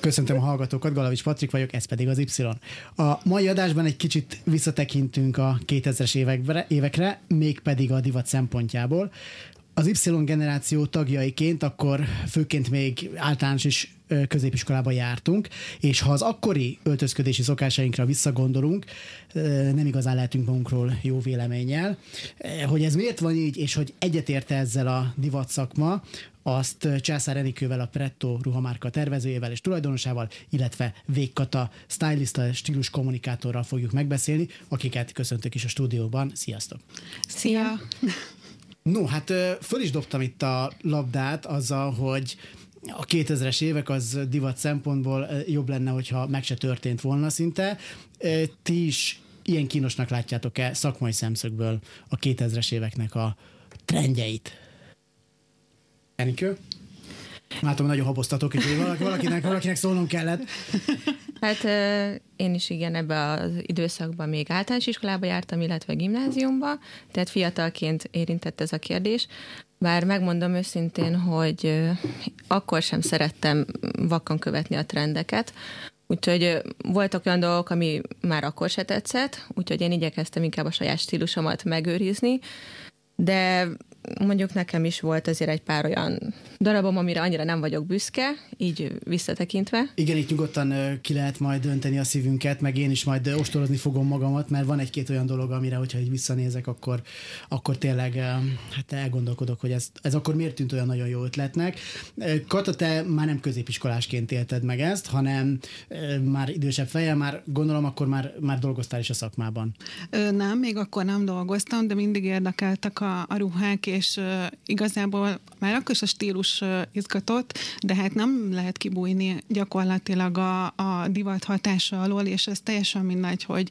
Köszöntöm a hallgatókat, Galavics Patrik vagyok, ez pedig az Y. A mai adásban egy kicsit visszatekintünk a 2000-es évekre, évekre, mégpedig a divat szempontjából. Az Y generáció tagjaiként akkor főként még általános és középiskolában jártunk, és ha az akkori öltözködési szokásainkra visszagondolunk, nem igazán lehetünk magunkról jó véleménnyel. Hogy ez miért van így, és hogy egyetérte ezzel a divat szakma, azt Császár Enikővel, a Pretto ruhamárka tervezőjével és tulajdonosával, illetve Végkata stylista, stílus kommunikátorral fogjuk megbeszélni, akiket köszöntök is a stúdióban. Sziasztok! Szia! No, hát föl is dobtam itt a labdát azzal, hogy a 2000-es évek az divat szempontból jobb lenne, hogyha meg se történt volna szinte. Ti is ilyen kínosnak látjátok-e szakmai szemszögből a 2000-es éveknek a trendjeit? Enikő? Látom, nagyon haboztatok, hogy valakinek, valakinek szólnom kellett. Hát én is igen, ebbe az időszakban még általános iskolába jártam, illetve gimnáziumba, tehát fiatalként érintett ez a kérdés. Bár megmondom őszintén, hogy akkor sem szerettem vakkan követni a trendeket, Úgyhogy voltak olyan dolgok, ami már akkor se tetszett, úgyhogy én igyekeztem inkább a saját stílusomat megőrizni, de mondjuk nekem is volt azért egy pár olyan darabom, amire annyira nem vagyok büszke, így visszatekintve. Igen, itt nyugodtan ki lehet majd dönteni a szívünket, meg én is majd ostorozni fogom magamat, mert van egy-két olyan dolog, amire, hogyha így visszanézek, akkor, akkor tényleg hát elgondolkodok, hogy ez, ez akkor miért tűnt olyan nagyon jó ötletnek. Kata, te már nem középiskolásként élted meg ezt, hanem már idősebb feje, már gondolom, akkor már, már dolgoztál is a szakmában. Ö, nem, még akkor nem dolgoztam, de mindig érdekeltek a, a ruhák, és igazából már akkor is a stílus izgatott, de hát nem lehet kibújni gyakorlatilag a, a divat hatása alól, és ez teljesen mindegy, hogy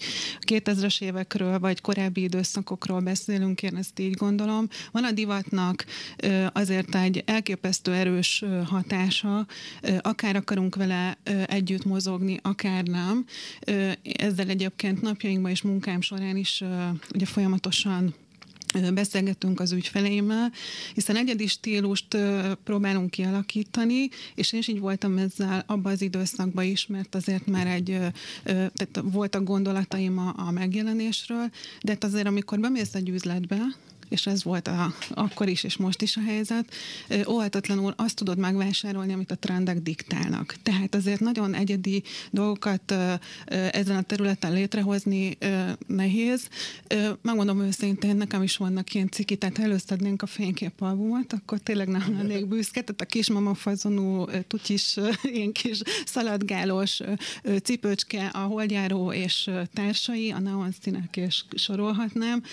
2000-es évekről vagy korábbi időszakokról beszélünk, én ezt így gondolom. Van a divatnak azért egy elképesztő erős hatása, akár akarunk vele együtt mozogni, akár nem. Uh, ezzel egyébként napjainkban és munkám során is ugye folyamatosan beszélgetünk az ügyfeleimmel, hiszen egyedi stílust próbálunk kialakítani, és én is így voltam ezzel abban az időszakban is, mert azért már egy, tehát voltak gondolataim a, a megjelenésről, de hát azért amikor bemész egy üzletbe, és ez volt a, akkor is, és most is a helyzet, óhatatlanul azt tudod megvásárolni, amit a trendek diktálnak. Tehát azért nagyon egyedi dolgokat ezen a területen létrehozni nehéz. Megmondom őszintén, nekem is vannak ilyen ciki, tehát előszednénk a fényképalbumot, akkor tényleg nem lennék büszke, tehát a kismama fazonú, tutyis, ilyen kis szaladgálós cipőcske, a holdjáró és társai, a neon színek és sorolhatnám.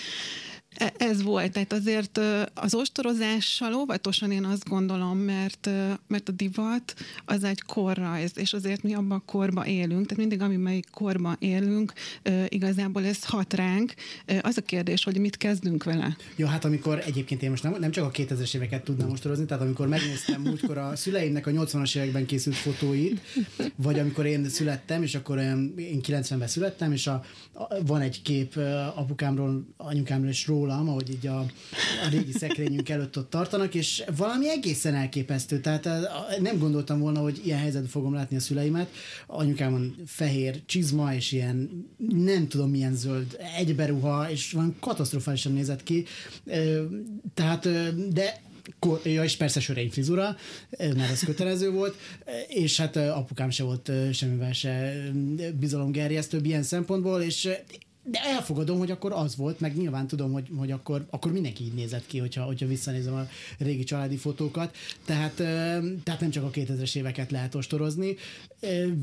E, ez volt, tehát azért az ostorozással óvatosan én azt gondolom, mert, mert a divat az egy korrajz, és azért mi abban a korban élünk, tehát mindig, ami melyik korban élünk, igazából ez hat ránk. Az a kérdés, hogy mit kezdünk vele. Jó, hát amikor egyébként én most nem, nem csak a 2000-es éveket tudnám ostorozni, tehát amikor megnéztem múltkor a szüleimnek a 80-as években készült fotóit, vagy amikor én születtem, és akkor én 90-ben születtem, és a, a, van egy kép apukámról, anyukámról és róla, rólam, ahogy így a, a régi szekrényünk előtt ott tartanak, és valami egészen elképesztő. Tehát nem gondoltam volna, hogy ilyen helyzetben fogom látni a szüleimet. Anyukámon fehér csizma, és ilyen nem tudom milyen zöld egyberuha, és van katasztrofálisan nézett ki. Tehát, de ja, és persze sörény frizura, mert ez kötelező volt, és hát apukám se volt semmivel se bizalomgerjesztőbb ilyen szempontból, és de elfogadom, hogy akkor az volt, meg nyilván tudom, hogy, hogy akkor, akkor mindenki így nézett ki, hogyha, hogyha visszanézem a régi családi fotókat. Tehát, tehát nem csak a 2000-es éveket lehet ostorozni.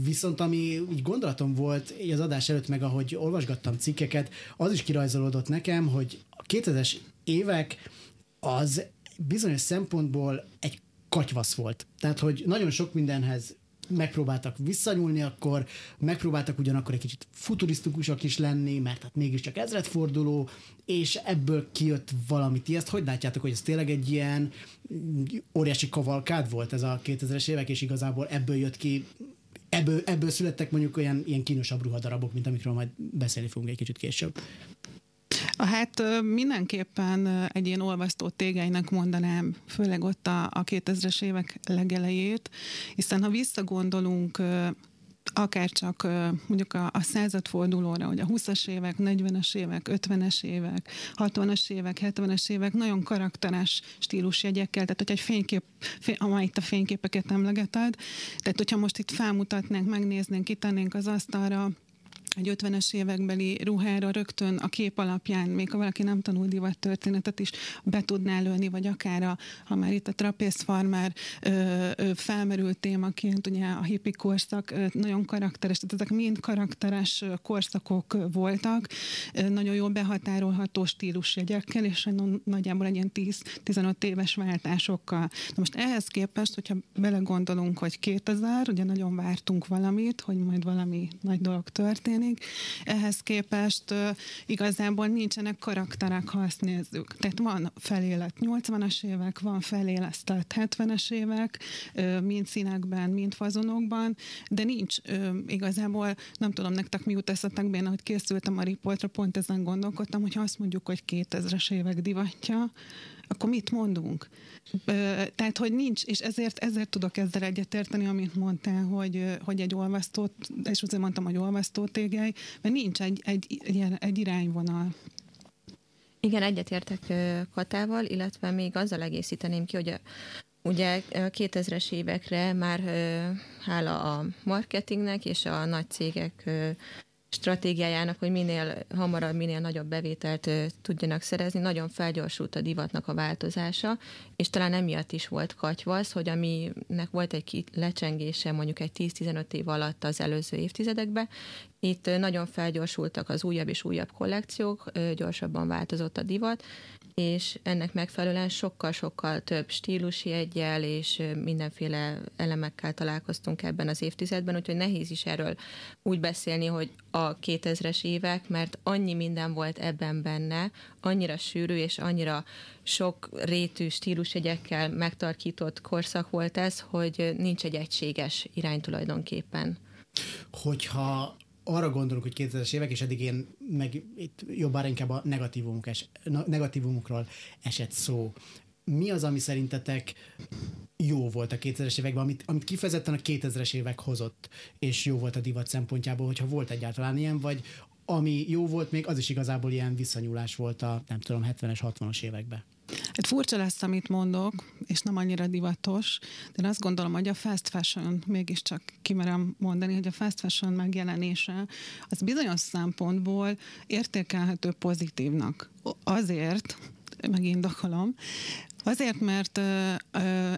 Viszont ami így gondolatom volt az adás előtt, meg ahogy olvasgattam cikkeket, az is kirajzolódott nekem, hogy a 2000-es évek az bizonyos szempontból egy katyvasz volt. Tehát, hogy nagyon sok mindenhez megpróbáltak visszanyúlni, akkor megpróbáltak ugyanakkor egy kicsit futurisztikusak is lenni, mert hát mégiscsak ezredforduló, és ebből kijött valami. Ti ezt hogy látjátok, hogy ez tényleg egy ilyen óriási kavalkád volt ez a 2000-es évek, és igazából ebből jött ki ebből, ebből születtek mondjuk olyan ilyen kínosabb ruhadarabok, mint amikről majd beszélni fogunk egy kicsit később. Hát mindenképpen egy ilyen olvasztó tégeinek mondanám, főleg ott a, a 2000-es évek legelejét, hiszen ha visszagondolunk akár csak mondjuk a, a századfordulóra, hogy a 20-as évek, 40-es évek, 50-es évek, 60-as évek, 70-es évek nagyon karakteres stílusjegyekkel, tehát hogy egy fénykép, fény, amely itt a fényképeket emlegeted, tehát hogyha most itt felmutatnánk, megnéznénk, kitennénk az asztalra egy 50-es évekbeli ruhára rögtön a kép alapján, még ha valaki nem tanul divat történetet is be tudná lőni, vagy akár a, ha már itt a trapész farmer ö, ö, felmerült témaként, ugye a hippi korszak ö, nagyon karakteres, tehát ezek mind karakteres korszakok voltak, ö, nagyon jól behatárolható stílusjegyekkel, és nagyjából egy ilyen 10-15 éves váltásokkal. Na most ehhez képest, hogyha belegondolunk, hogy 2000, ugye nagyon vártunk valamit, hogy majd valami nagy dolog történik, történik. Ehhez képest igazából nincsenek karakterek, ha azt nézzük. Tehát van felélet 80-as évek, van felélesztett 70-es évek, uh, mind színekben, mind fazonokban, de nincs igazából, nem tudom nektek mi jut eszetekben, hogy készültem a riportra, pont ezen gondolkodtam, hogy azt mondjuk, hogy 2000-es évek divatja, akkor mit mondunk? Tehát, hogy nincs, és ezért, ezért tudok ezzel egyetérteni, amit mondtál, hogy, hogy egy olvasztó, és azért mondtam, hogy olvasztó tégely, mert nincs egy, egy, egy irányvonal. Igen, egyetértek Katával, illetve még azzal egészíteném ki, hogy a, Ugye 2000-es évekre már hála a marketingnek és a nagy cégek stratégiájának, hogy minél hamarabb, minél nagyobb bevételt tudjanak szerezni, nagyon felgyorsult a divatnak a változása, és talán emiatt is volt katyvasz, hogy aminek volt egy lecsengése mondjuk egy 10-15 év alatt az előző évtizedekben, itt nagyon felgyorsultak az újabb és újabb kollekciók, gyorsabban változott a divat, és ennek megfelelően sokkal-sokkal több stílusi egyel és mindenféle elemekkel találkoztunk ebben az évtizedben, úgyhogy nehéz is erről úgy beszélni, hogy a 2000-es évek, mert annyi minden volt ebben benne, annyira sűrű és annyira sok rétű stílusjegyekkel megtarkított korszak volt ez, hogy nincs egy egységes irány tulajdonképpen. Hogyha arra gondolok, hogy 2000-es évek, és eddig én meg itt jobbára inkább a negatívumok es, negatívumokról esett szó. Mi az, ami szerintetek jó volt a 2000-es években, amit, amit kifejezetten a 2000-es évek hozott, és jó volt a divat szempontjából, hogyha volt egyáltalán ilyen, vagy ami jó volt még, az is igazából ilyen visszanyúlás volt a, nem tudom, 70-es, 60-as években. Hát furcsa lesz, amit mondok, és nem annyira divatos, de én azt gondolom, hogy a fast fashion, mégiscsak kimerem mondani, hogy a fast fashion megjelenése az bizonyos szempontból értékelhető pozitívnak. Azért, megindokolom, azért, mert ö, ö,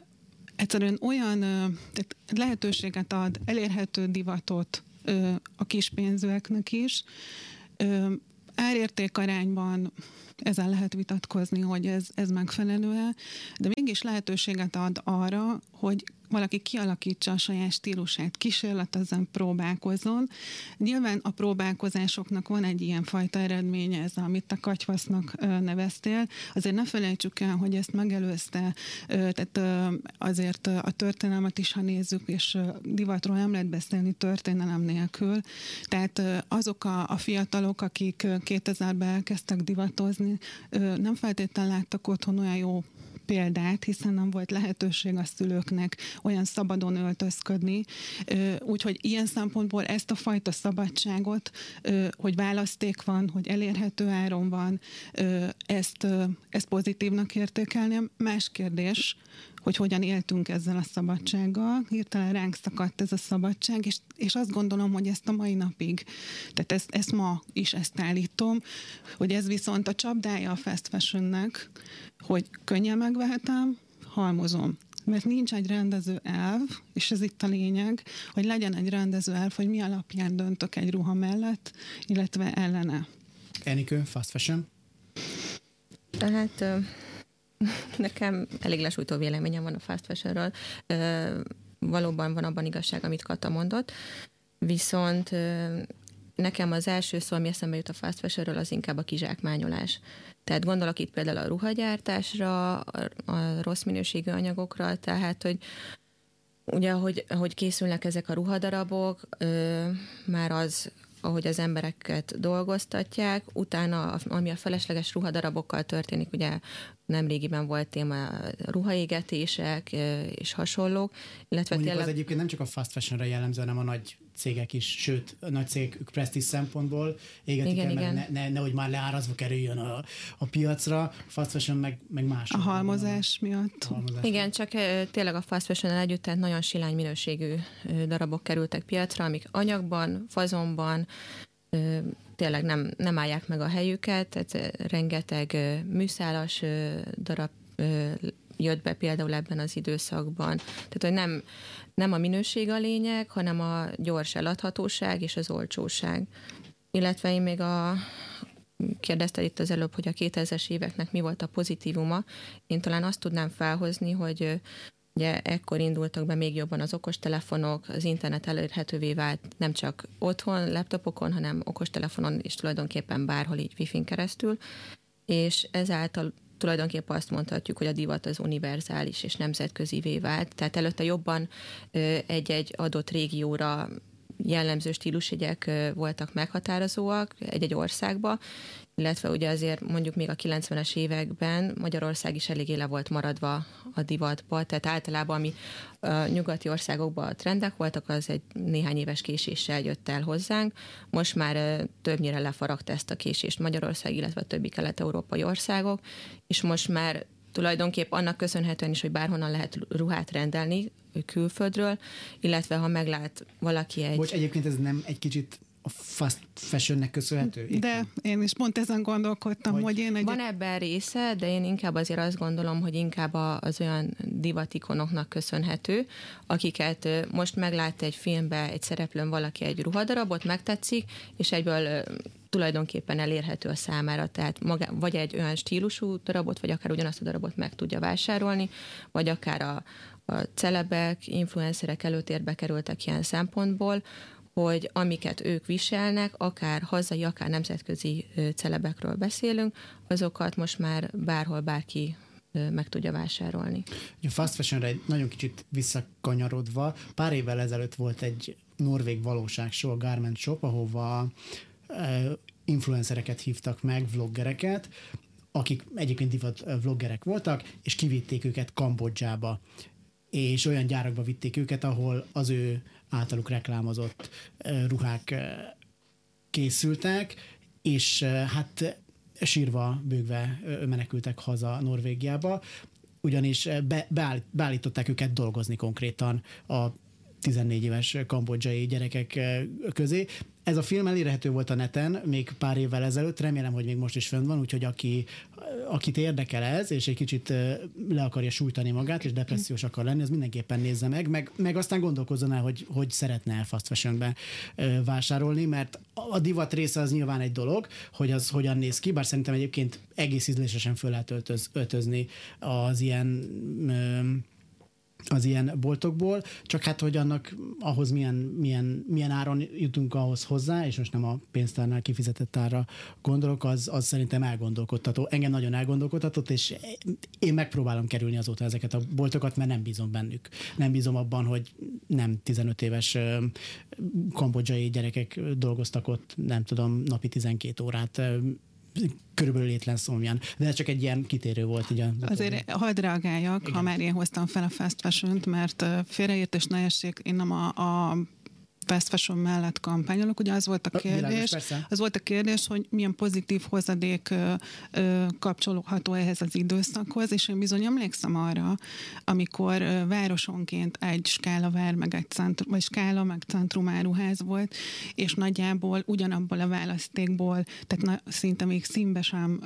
egyszerűen olyan ö, tehát lehetőséget ad, elérhető divatot ö, a kispénzőeknek is, ö, árérték arányban ezen lehet vitatkozni, hogy ez, ez megfelelő-e, de mégis lehetőséget ad arra, hogy valaki kialakítsa a saját stílusát, kísérletezzen, próbálkozzon. Nyilván a próbálkozásoknak van egy ilyen fajta eredménye, ez amit te katyvasznak neveztél. Azért ne felejtsük el, hogy ezt megelőzte, tehát azért a történelmet is, ha nézzük, és divatról nem lehet beszélni történelem nélkül. Tehát azok a, a fiatalok, akik 2000-ben elkezdtek divatozni, nem feltétlenül láttak otthon olyan jó példát, hiszen nem volt lehetőség a szülőknek olyan szabadon öltözködni. Úgyhogy ilyen szempontból ezt a fajta szabadságot, hogy választék van, hogy elérhető áron van, ezt, ezt pozitívnak értékelném. Más kérdés, hogy hogyan éltünk ezzel a szabadsággal. Hirtelen ránk szakadt ez a szabadság, és, és azt gondolom, hogy ezt a mai napig, tehát ezt, ezt ma is ezt állítom, hogy ez viszont a csapdája a fast fashionnek, hogy könnyen megvehetem, halmozom. Mert nincs egy rendező elv, és ez itt a lényeg, hogy legyen egy rendező elv, hogy mi alapján döntök egy ruha mellett, illetve ellene. Enikő, fast fashion? Tehát nekem elég lesújtó véleményem van a fast fashionről. valóban van abban igazság, amit Kata mondott, viszont nekem az első szó, ami eszembe jut a fast fashionről, az inkább a kizsákmányolás. Tehát gondolok itt például a ruhagyártásra, a rossz minőségű anyagokra, tehát, hogy ugye, ahogy, ahogy készülnek ezek a ruhadarabok, ö, már az ahogy az embereket dolgoztatják, utána, ami a felesleges ruhadarabokkal történik, ugye nem régiben volt téma ruhaégetések és hasonlók, illetve Mondjuk tényleg... az egyébként nem csak a fast fashionra jellemző, hanem a nagy cégek is, sőt, a nagy cégek presztis szempontból égetik igen, el, igen. Ne, ne, nehogy már leárazva kerüljön a, a piacra, fast fashion meg, meg más. A halmozás miatt. A halmozás Igen, csak tényleg a fast fashion együtt, tehát nagyon silány minőségű darabok kerültek piacra, amik anyagban, fazonban, tényleg nem, nem állják meg a helyüket, tehát rengeteg műszálas darab jött be például ebben az időszakban. Tehát, hogy nem, nem a minőség a lényeg, hanem a gyors eladhatóság és az olcsóság. Illetve én még a kérdezte itt az előbb, hogy a 2000-es éveknek mi volt a pozitívuma. Én talán azt tudnám felhozni, hogy Ugye ekkor indultak be még jobban az okostelefonok, az internet elérhetővé vált nem csak otthon, laptopokon, hanem okostelefonon is tulajdonképpen bárhol így wifi-n keresztül, és ezáltal tulajdonképpen azt mondhatjuk, hogy a divat az univerzális és nemzetközivé vált. Tehát előtte jobban egy-egy adott régióra jellemző stílusjegyek voltak meghatározóak egy-egy országba, illetve ugye azért mondjuk még a 90-es években Magyarország is eléggé le volt maradva a divatba, tehát általában ami a nyugati országokban a trendek voltak, az egy néhány éves késéssel jött el hozzánk. Most már többnyire lefaragta ezt a késést Magyarország, illetve a többi kelet-európai országok, és most már tulajdonképp annak köszönhetően is, hogy bárhonnan lehet ruhát rendelni külföldről, illetve ha meglát valaki egy... Bocs, egyébként ez nem egy kicsit a fast fashionnek köszönhető? Éppen? De én is pont ezen gondolkodtam, hogy, hogy én egy... Van ebben része, de én inkább azért azt gondolom, hogy inkább az olyan divatikonoknak köszönhető, akiket most meglát egy filmbe egy szereplőn valaki egy ruhadarabot, megtetszik, és egyből tulajdonképpen elérhető a számára, tehát maga, vagy egy olyan stílusú darabot, vagy akár ugyanazt a darabot meg tudja vásárolni, vagy akár a, a celebek, influencerek előtérbe kerültek ilyen szempontból, hogy amiket ők viselnek, akár hazai, akár nemzetközi celebekről beszélünk, azokat most már bárhol bárki meg tudja vásárolni. A fast fashionre egy nagyon kicsit visszakanyarodva, pár évvel ezelőtt volt egy norvég valóságshow, a Garment Shop, ahova influencereket hívtak meg, vloggereket, akik egyébként divat vloggerek voltak, és kivitték őket Kambodzsába és olyan gyárakba vitték őket, ahol az ő általuk reklámozott ruhák készültek, és hát sírva, bőgve menekültek haza Norvégiába, ugyanis be, beállít, beállították őket dolgozni konkrétan a 14 éves kambodzsai gyerekek közé, ez a film elérhető volt a neten még pár évvel ezelőtt, remélem, hogy még most is fönn van, úgyhogy aki, akit érdekel ez, és egy kicsit le akarja sújtani magát, és depressziós akar lenni, az mindenképpen nézze meg, meg, meg aztán gondolkozzon el, hogy, hogy szeretne el fast fashionbe vásárolni, mert a divat része az nyilván egy dolog, hogy az hogyan néz ki, bár szerintem egyébként egész ízlésesen föl lehet öltöz, öltözni az ilyen az ilyen boltokból, csak hát, hogy annak ahhoz milyen, milyen, milyen áron jutunk ahhoz hozzá, és most nem a pénztárnál kifizetett ára gondolok, az, az szerintem elgondolkodtató. Engem nagyon elgondolkodtatott, és én megpróbálom kerülni azóta ezeket a boltokat, mert nem bízom bennük. Nem bízom abban, hogy nem 15 éves kambodzsai gyerekek dolgoztak ott, nem tudom, napi 12 órát körülbelül létlen szomjan. De ez csak egy ilyen kitérő volt. Így a Azért hadd reagáljak, Igen. ha már én hoztam fel a fast fashion mert félreértés ne essék, én nem a, a fast fashion mellett kampányolok. Ugye az volt a kérdés, az volt a kérdés, hogy milyen pozitív hozadék kapcsolható ehhez az időszakhoz, és én bizony emlékszem arra, amikor városonként egy skálavár, meg egy centrum, vagy skála, meg centrum áruház volt, és nagyjából ugyanabból a választékból, tehát na, szinte még színbe sem,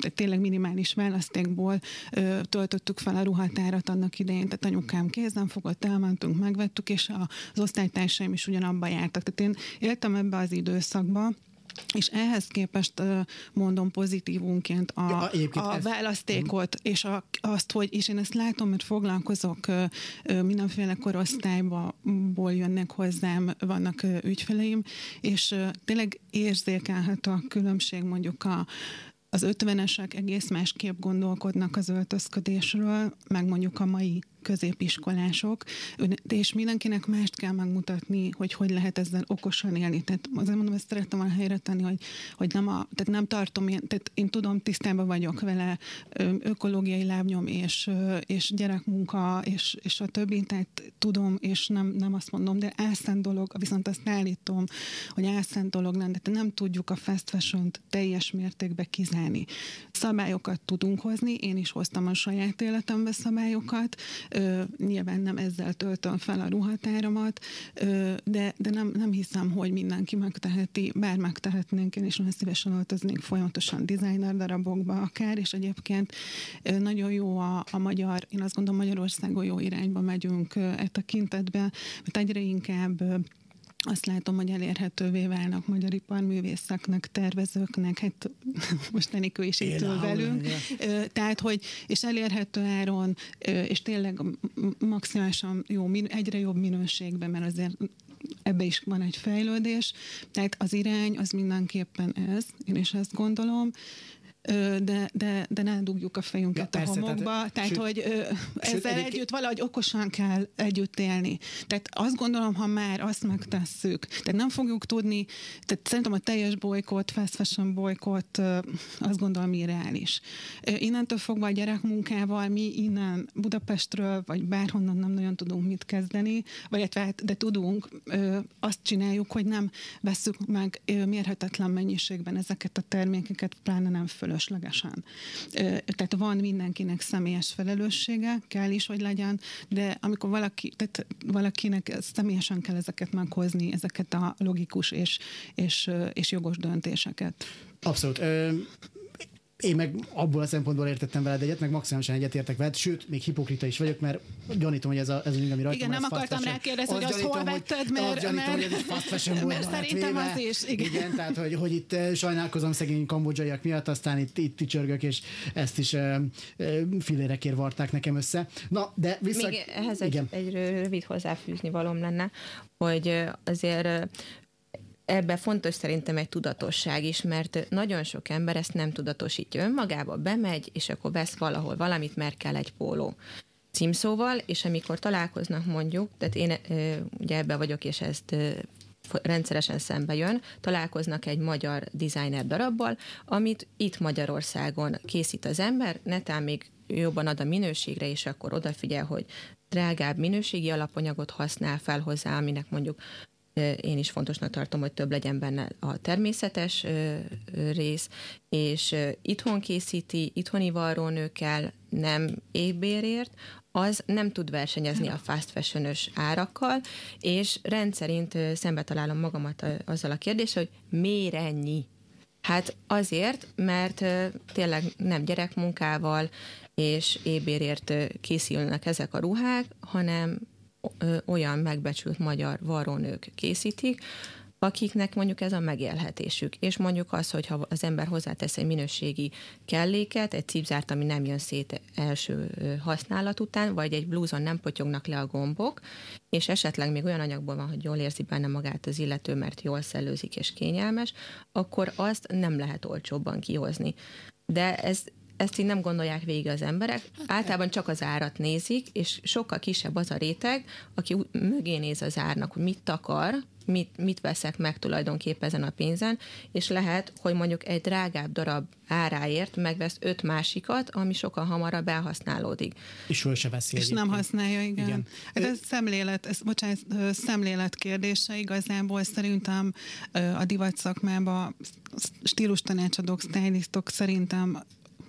tehát tényleg minimális választékból ö, töltöttük fel a ruhatárat annak idején, tehát anyukám kézen fogott, elmentünk, megvettük, és az osztálytársaim is ugyan abba jártak. Tehát én éltem ebbe az időszakba, és ehhez képest mondom pozitívunként a, Ja, a választékot, és a, azt, hogy, és én ezt látom, mert foglalkozok mindenféle korosztályból jönnek hozzám, vannak ügyfeleim, és tényleg érzékelhető a különbség mondjuk a az ötvenesek egész másképp gondolkodnak az öltözködésről, meg mondjuk a mai középiskolások, és mindenkinek mást kell megmutatni, hogy hogy lehet ezzel okosan élni. Tehát azért mondom, ezt szerettem volna helyre tenni, hogy, hogy nem, a, tehát nem tartom tehát én tudom, tisztában vagyok vele, ökológiai lábnyom és, és gyerekmunka, és, és a többi, tehát tudom, és nem, nem azt mondom, de álszent dolog, viszont azt állítom, hogy álszent dolog lenne, de nem tudjuk a fast fashion teljes mértékben kizárni. Szabályokat tudunk hozni, én is hoztam a saját életembe szabályokat, ö, nyilván nem ezzel töltöm fel a ruhatáramat, ö, de, de nem, nem hiszem, hogy mindenki megteheti, bár megtehetnénk, én is nagyon szívesen öltöznék folyamatosan designer darabokba akár, és egyébként ö, nagyon jó a, a magyar, én azt gondolom Magyarországon jó irányba megyünk ö, e tekintetben, mert egyre inkább ö, azt látom, hogy elérhetővé válnak magyar iparművészeknek, tervezőknek, hát most Enikő is itt ül velünk. Tehát, hogy és elérhető áron, és tényleg maximálisan jó, egyre jobb minőségben, mert azért ebbe is van egy fejlődés. Tehát az irány az mindenképpen ez, én is ezt gondolom. De, de, de ne dugjuk a fejünket Ja, persze, a homokba. tehát- Tehát, sőt- hogy ö, ezzel egyébként- együtt valahogy okosan kell együtt élni. Tehát azt gondolom, ha már azt megtesszük, tehát nem fogjuk tudni, tehát szerintem a teljes bolykot, fast fashion bolykot, ö, azt gondolom irreális. Innentől fogva a gyerekmunkával mi innen Budapestről, vagy bárhonnan nem nagyon tudunk mit kezdeni, vagy illetve hát, de tudunk, azt csináljuk, hogy nem vesszük meg mérhetetlen mennyiségben ezeket a termékeket, pláne nem fölöslegesen. Tehát van mindenkinek személyes felelőssége, kell is, hogy legyen, de amikor valaki, tehát valakinek személyesen kell ezeket meghozni, ezeket a logikus és, és, és jogos döntéseket. Abszolút. Én meg abból a szempontból értettem veled egyet, meg maximálisan egyetértek veled, sőt, még hipokrita is vagyok, mert gyanítom, hogy ez, a, ez az ing, ami rajtam Igen, nem akartam rákérdezni, hogy azt hol vetted, mert- azt gyanítom, mert- hogy ez egy fast fashion volt mert szerintem átvéve. az is, igen. igen. tehát hogy, hogy itt eh, sajnálkozom szegény kambodzsaiak miatt, aztán itt, itt csörgök, és ezt is uh, filérekért varták nekem össze. Na, de vissza... Még ehhez egy, igen. egy rövid hozzáfűzni valóm lenne, hogy azért ebbe fontos szerintem egy tudatosság is, mert nagyon sok ember ezt nem tudatosítja. Önmagába, bemegy, és akkor vesz valahol valamit, mert kell egy póló. Címszóval, és amikor találkoznak mondjuk, tehát én ugye ebbe vagyok, és ezt rendszeresen szembe jön, találkoznak egy magyar designer darabbal, amit itt Magyarországon készít az ember, netán még jobban ad a minőségre, és akkor odafigyel, hogy drágább minőségi alapanyagot használ fel hozzá, aminek mondjuk én is fontosnak tartom, hogy több legyen benne a természetes rész, és itthon készíti, itthoni varrónőkkel, nem égbérért, az nem tud versenyezni a fast fashion árakkal, és rendszerint szembe találom magamat azzal a kérdéssel, hogy miért ennyi? Hát azért, mert tényleg nem gyerekmunkával és ébérért készülnek ezek a ruhák, hanem olyan megbecsült magyar varrónők készítik, akiknek mondjuk ez a megélhetésük. És mondjuk az, hogy ha az ember hozzátesz egy minőségi kelléket, egy cipzárt, ami nem jön szét első használat után, vagy egy blúzon nem potyognak le a gombok, és esetleg még olyan anyagból van, hogy jól érzi benne magát az illető, mert jól szellőzik és kényelmes, akkor azt nem lehet olcsóbban kihozni. De ez ezt így nem gondolják végig az emberek. Általában csak az árat nézik, és sokkal kisebb az a réteg, aki mögé néz az árnak, hogy mit akar, mit, mit veszek meg tulajdonképpen ezen a pénzen, és lehet, hogy mondjuk egy drágább darab áráért megvesz öt másikat, ami sokkal hamarabb elhasználódik. És föl se veszi És nem egyébként. használja, igen. Igen. Hát ez szemlélet, ez, bocsánat, szemlélet kérdése igazából szerintem a divat szakmában stílus tanácsadók, stylistok szerintem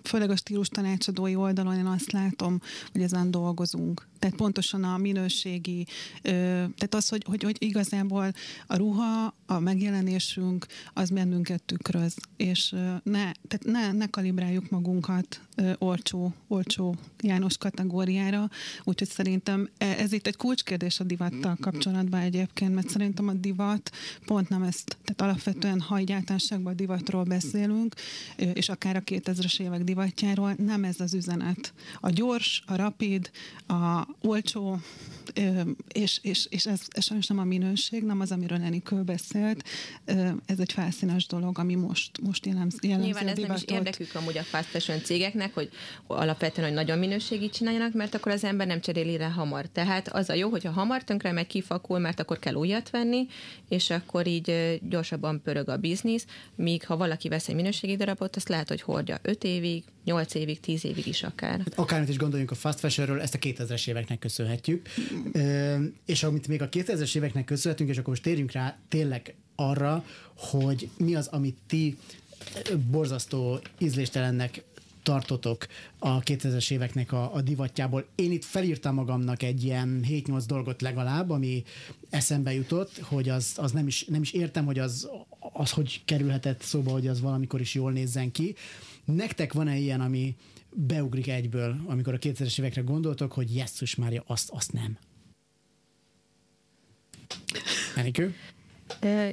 főleg a stílus tanácsadói oldalon én azt látom, hogy ezen dolgozunk. Tehát pontosan a minőségi, tehát az, hogy, hogy, hogy igazából a ruha, a megjelenésünk, az bennünket tükröz, és ne, tehát ne, ne kalibráljuk magunkat olcsó, olcsó János kategóriára, úgyhogy szerintem e, ez itt egy kulcskérdés a divattal kapcsolatban egyébként, mert szerintem a divat pont nem ezt, tehát alapvetően ha a divatról beszélünk, és akár a 2000-es évek divatjáról, nem ez az üzenet. A gyors, a rapid, a olcsó, és, és, és ez, ez sajnos nem a minőség, nem az, amiről Enikő beszélt, ez egy felszínes dolog, ami most, most jellemzi Nyilván ez nem is érdekük amúgy a fast fashion cégeknek, hogy alapvetően, hogy nagyon minőségit csináljanak, mert akkor az ember nem cseréli rá hamar. Tehát az a jó, hogyha hamar tönkre megy, kifakul, mert akkor kell újat venni, és akkor így gyorsabban pörög a biznisz, míg ha valaki vesz egy minőségi darabot, azt lehet, hogy hordja 5 évig, 8 évig, 10 évig is akár. Hát akármit is gondoljunk a fast fashionről, ezt a 2000-es éveknek köszönhetjük. és amit még a 2000-es éveknek köszönhetünk, és akkor most térjünk rá tényleg arra, hogy mi az, amit ti borzasztó ízléstelennek tartotok a 2000-es éveknek a, a divatjából. Én itt felírtam magamnak egy ilyen 7-8 dolgot legalább, ami eszembe jutott, hogy az, az nem, is, nem is értem, hogy az, az hogy kerülhetett szóba, hogy az valamikor is jól nézzen ki. Nektek van-e ilyen, ami beugrik egyből, amikor a 2000-es évekre gondoltok, hogy jesszus Mária, azt, azt nem? Enikő?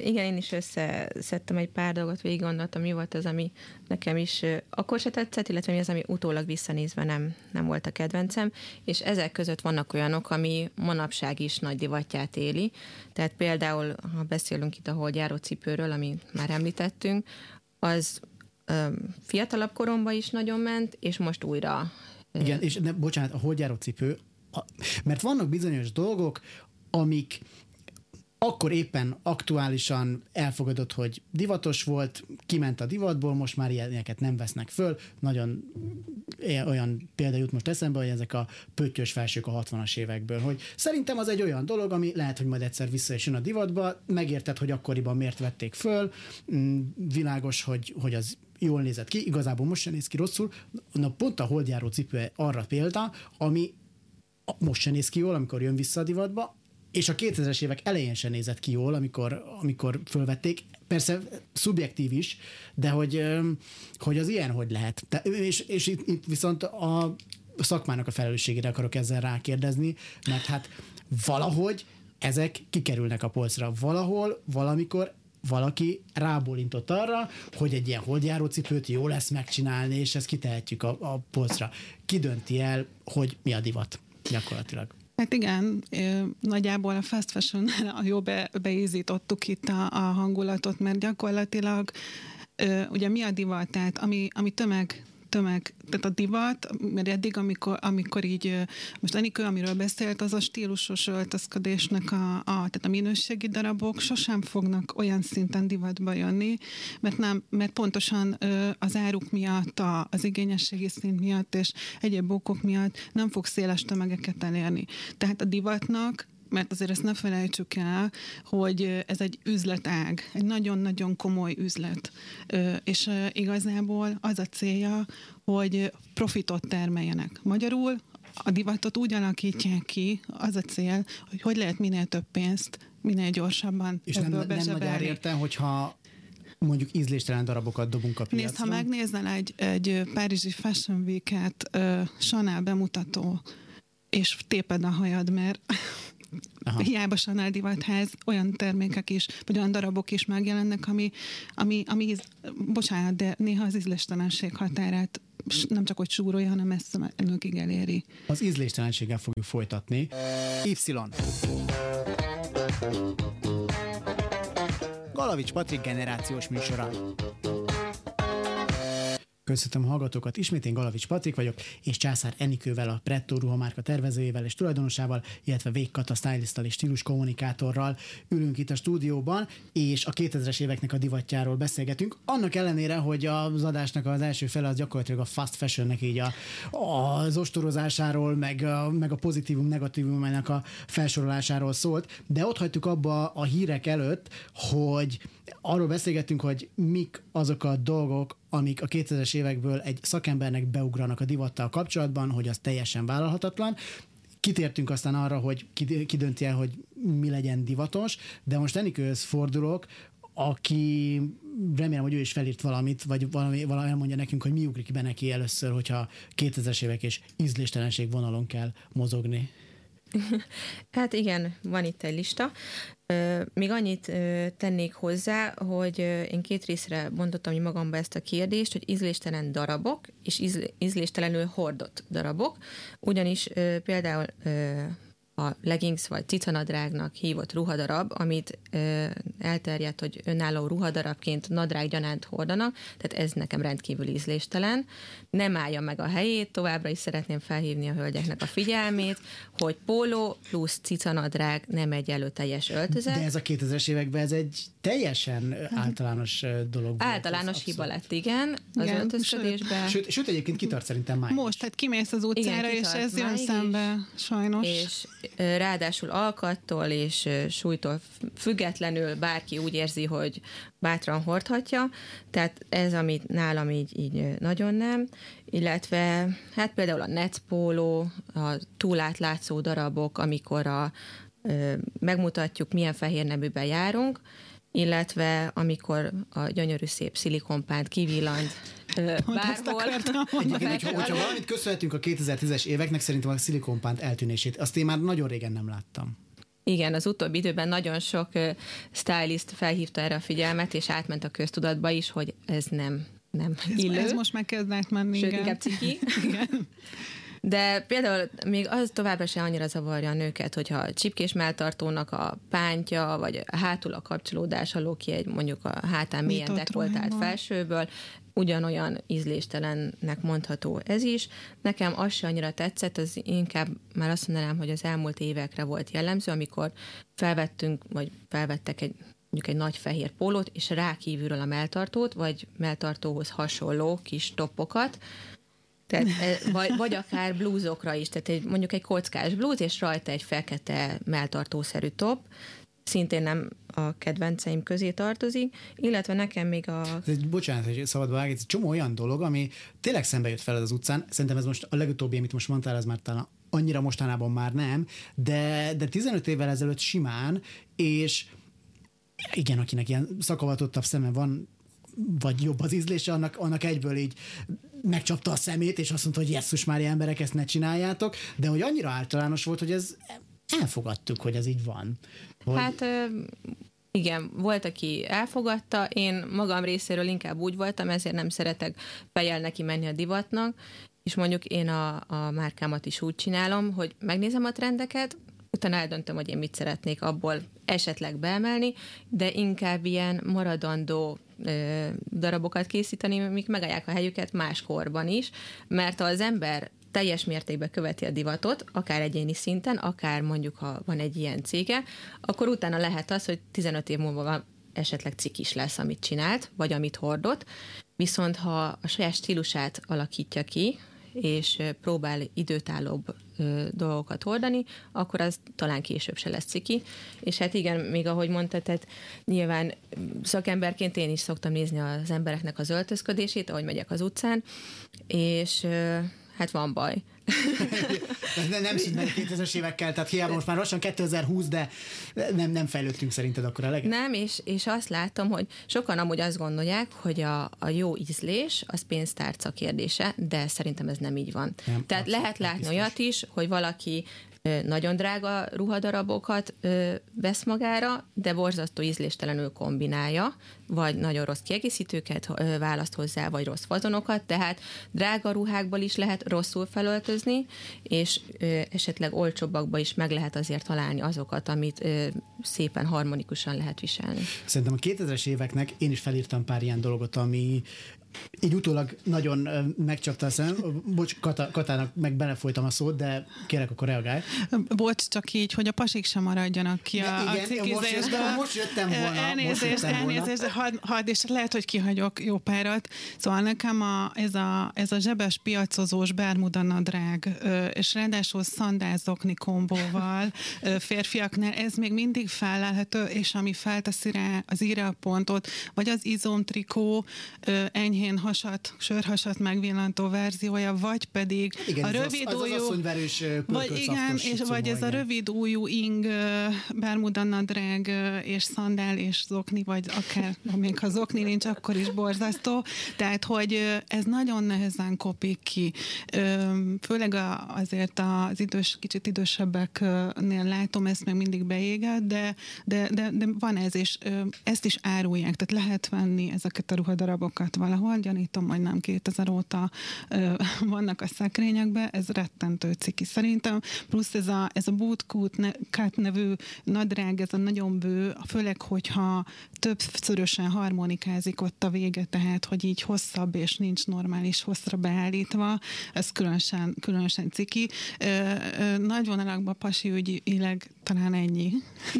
igen, én is összeszedtem egy pár dolgot, végig gondoltam, mi volt az, ami nekem is akkor se tetszett, illetve mi az, ami utólag visszanézve nem, nem volt a kedvencem, és ezek között vannak olyanok, ami manapság is nagy divatját éli. Tehát például, ha beszélünk itt a holdjáró cipőről, amit már említettünk, az fiatalabb koromban is nagyon ment, és most újra. Igen, és ne, bocsánat, a holdjáró cipő, a, mert vannak bizonyos dolgok, amik akkor éppen aktuálisan elfogadott, hogy divatos volt, kiment a divatból, most már ilyeneket nem vesznek föl. Nagyon olyan példa jut most eszembe, hogy ezek a pöttyös felsők a 60-as évekből, hogy szerintem az egy olyan dolog, ami lehet, hogy majd egyszer vissza is jön a divatba, megérted, hogy akkoriban miért vették föl, mm, világos, hogy, hogy az jól nézett ki, igazából most sem néz ki rosszul. Na pont a holdjáró cipő arra példa, ami most sem néz ki jól, amikor jön vissza a divatba, és a 2000-es évek elején sem nézett ki jól, amikor, amikor fölvették. Persze szubjektív is, de hogy, hogy az ilyen hogy lehet. De, és, és itt, itt viszont a szakmának a felelősségére akarok ezzel rákérdezni, mert hát valahogy ezek kikerülnek a polcra. Valahol, valamikor valaki rábólintott arra, hogy egy ilyen holdjáró cipőt jó lesz megcsinálni, és ezt kitehetjük a, a polcra. Ki dönti el, hogy mi a divat gyakorlatilag? Hát igen, nagyjából a fast fashion jó be, beízítottuk itt a, a hangulatot, mert gyakorlatilag ugye mi a divat, tehát ami, ami tömeg tömeg, tehát a divat, mert eddig, amikor, amikor így, most Enikő, amiről beszélt, az a stílusos öltözködésnek a, a, tehát a minőségi darabok sosem fognak olyan szinten divatba jönni, mert, nem, mert pontosan az áruk miatt, a, az igényességi szint miatt és egyéb okok miatt nem fog széles tömegeket elérni. Tehát a divatnak mert azért ezt ne felejtsük el, hogy ez egy üzletág, egy nagyon-nagyon komoly üzlet, és igazából az a célja, hogy profitot termeljenek. Magyarul a divatot úgy alakítják ki, az a cél, hogy hogy lehet minél több pénzt, minél gyorsabban És nem, nem nagy értem, hogyha mondjuk ízléstelen darabokat dobunk a piacra. Nézd, ha megnézel egy, egy Párizsi Fashion Week-et, uh, Chanel bemutató, és téped a hajad, mert Aha. hiába Chanel divatház, olyan termékek is, vagy olyan darabok is megjelennek, ami, ami, ami bocsánat, de néha az ízléstelenség határát nem csak hogy súrolja, hanem messze önökig eléri. Az ízléstelenséggel fogjuk folytatni. Y. Galavics Patrik generációs műsora. Köszöntöm a hallgatókat, ismét én Galavics Patrik vagyok, és Császár Enikővel, a Pretto ruhamárka tervezőjével és tulajdonosával, illetve Végkata stylisttal és stílus kommunikátorral ülünk itt a stúdióban, és a 2000-es éveknek a divatjáról beszélgetünk. Annak ellenére, hogy az adásnak az első fele az gyakorlatilag a fast fashionnek így a, az ostorozásáról, meg a, meg a pozitívum, negatívumának a felsorolásáról szólt, de ott hagytuk abba a hírek előtt, hogy arról beszélgettünk, hogy mik azok a dolgok, amik a 2000-es évekből egy szakembernek beugranak a divattal kapcsolatban, hogy az teljesen vállalhatatlan. kitértünk aztán arra, hogy ki, dönti el, hogy mi legyen divatos, de most Enikőhöz fordulok, aki remélem, hogy ő is felírt valamit, vagy valami, valami elmondja nekünk, hogy mi ugrik be neki először, hogyha 2000-es évek és ízléstelenség vonalon kell mozogni. Hát igen, van itt egy lista. Még annyit tennék hozzá, hogy én két részre bontottam magamba ezt a kérdést, hogy ízléstelen darabok és ízléstelenül hordott darabok, ugyanis például a leggings vagy cicanadrágnak hívott ruhadarab, amit ö, elterjedt, hogy önálló ruhadarabként nadrág gyanánt hordanak, tehát ez nekem rendkívül ízléstelen. Nem állja meg a helyét, továbbra is szeretném felhívni a hölgyeknek a figyelmét, hogy póló plusz cicanadrág nem egy előteljes öltözet. De ez a 2000-es években ez egy teljesen általános dolog. Általános hiba lett, igen, az igen, öltözködésben. Sőt, sőt, egyébként kitart szerintem már Most, tehát kimész az utcára, igen, és ez jön szembe, sajnos. És ráadásul alkattól és súlytól függetlenül bárki úgy érzi, hogy bátran hordhatja, tehát ez, amit nálam így, így nagyon nem, illetve hát például a netpóló, a túlátlátszó darabok, amikor a, megmutatjuk, milyen fehér neműben járunk, illetve amikor a gyönyörű szép szilikonpánt kivillant bárhol. Egyébként, hogyha, hogyha valamit köszönhetünk a 2010-es éveknek, szerintem a szilikonpánt eltűnését. Azt én már nagyon régen nem láttam. Igen, az utóbbi időben nagyon sok stylist felhívta erre a figyelmet, és átment a köztudatba is, hogy ez nem, nem illő. Ez most már kezd menni, Sőt, igen. inkább ciki. igen. De például még az továbbra sem annyira zavarja a nőket, hogyha a csipkés melltartónak a pántja, vagy a hátul a kapcsolódás alól ki egy mondjuk a hátán mélyen dekoltált felsőből, ugyanolyan ízléstelennek mondható ez is. Nekem az se annyira tetszett, az inkább már azt mondanám, hogy az elmúlt évekre volt jellemző, amikor felvettünk, vagy felvettek egy mondjuk egy nagy fehér pólót, és rá kívülről a melltartót, vagy melltartóhoz hasonló kis toppokat, tehát, e, vagy, vagy akár blúzokra is, tehát egy, mondjuk egy kockás blúz, és rajta egy fekete melltartószerű top, szintén nem a kedvenceim közé tartozik, illetve nekem még a... Bocsánat, hogy szabad vágni, ez egy csomó olyan dolog, ami tényleg szembe jött fel az utcán. Szerintem ez most a legutóbbi, amit most mondtál, ez már talán annyira mostanában már nem, de, de 15 évvel ezelőtt simán, és igen, akinek ilyen szakavatottabb szeme van, vagy jobb az ízlése, annak, annak egyből így megcsapta a szemét, és azt mondta, hogy jesszus már emberek, ezt ne csináljátok, de hogy annyira általános volt, hogy ez elfogadtuk, hogy ez így van. Hogy... Hát igen, volt, aki elfogadta, én magam részéről inkább úgy voltam, ezért nem szeretek fejjel neki menni a divatnak, és mondjuk én a, a márkámat is úgy csinálom, hogy megnézem a trendeket, utána eldöntöm, hogy én mit szeretnék abból esetleg beemelni, de inkább ilyen maradandó darabokat készíteni, amik megállják a helyüket máskorban is, mert az ember teljes mértékben követi a divatot, akár egyéni szinten, akár mondjuk, ha van egy ilyen cége, akkor utána lehet az, hogy 15 év múlva esetleg cikis lesz, amit csinált, vagy amit hordott, viszont ha a saját stílusát alakítja ki, és próbál időtállóbb dolgokat hordani, akkor az talán később se lesz ciki. És hát igen, még ahogy mondtad, tehát nyilván szakemberként én is szoktam nézni az embereknek az öltözködését, ahogy megyek az utcán, és hát van baj. nem, nem szűnt meg 2000-es évekkel, tehát hiába most már lassan 2020, de nem, nem fejlődtünk szerinted akkor eleget? Nem, és, és azt látom, hogy sokan amúgy azt gondolják, hogy a, a jó ízlés az pénztárca kérdése, de szerintem ez nem így van. Nem, Tehát lehet látni biztos. olyat is, hogy valaki nagyon drága ruhadarabokat vesz magára, de borzasztó ízléstelenül kombinálja, vagy nagyon rossz kiegészítőket választ hozzá, vagy rossz fazonokat, tehát drága ruhákból is lehet rosszul felöltözni, és esetleg olcsóbbakba is meg lehet azért találni azokat, amit szépen harmonikusan lehet viselni. Szerintem a 2000-es éveknek én is felírtam pár ilyen dolgot, ami így utólag nagyon megcsapta a szem. Bocs, Kata, Katának meg belefolytam a szót, de kérek, akkor reagálj. Bocs, csak így, hogy a pasik sem maradjanak ki a, igen, a cikizésből. Most, most jöttem volna. Elnézést, most jöttem elnézést, volna. Had, had, és lehet, hogy kihagyok jó párat. Szóval nekem a, ez, a, ez a zsebes piacozós bermuda nadrág, és ráadásul szandázokni kombóval férfiaknál, ez még mindig felelhető, és ami felteszi rá az íre a pontot, vagy az izomtrikó enyhé enyhén hasat, sörhasat megvillantó verziója, vagy pedig igen, a rövid az, az, az vagy igen, és vagy ez a rövid újú ing, bermuda nadrág és szandál és zokni, vagy akár, még ha zokni nincs, akkor is borzasztó. Tehát, hogy ez nagyon nehezen kopik ki. Főleg azért az idős, kicsit idősebbeknél látom, ezt még mindig beégett, de, de, de, de van ez, és ezt is árulják, tehát lehet venni ezeket a ruhadarabokat valahol, gyanítom, hogy nem 2000 óta vannak a szekrényekben, ez rettentő ciki szerintem, plusz ez a, ez a bootcut ne, nevű nadrág, ez a nagyon bő, főleg, hogyha többszörösen harmonikázik ott a vége, tehát, hogy így hosszabb és nincs normális hosszra beállítva, ez különösen, különösen ciki. Ö, ö, nagy vonalakban pasi ügyileg talán ennyi.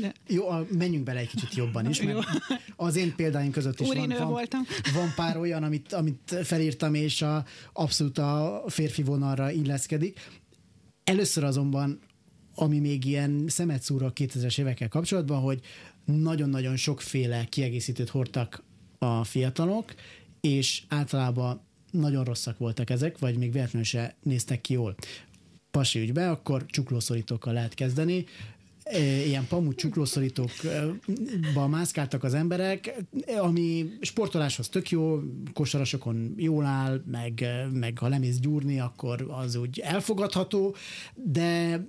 De... Jó, menjünk bele egy kicsit jobban is, mert az én példáim között is van, van, voltam. van pár olyan, amit, amit felírtam, és a, abszolút a férfi vonalra illeszkedik. Először azonban, ami még ilyen szemet szúr a 2000-es évekkel kapcsolatban, hogy nagyon-nagyon sokféle kiegészítőt hordtak a fiatalok, és általában nagyon rosszak voltak ezek, vagy még véletlenül se néztek ki jól. Pasi ügybe, akkor csuklószorítókkal lehet kezdeni ilyen pamut csuklószorítókba mászkáltak az emberek, ami sportoláshoz tök jó, kosarasokon jól áll, meg, meg ha lemész gyúrni, akkor az úgy elfogadható, de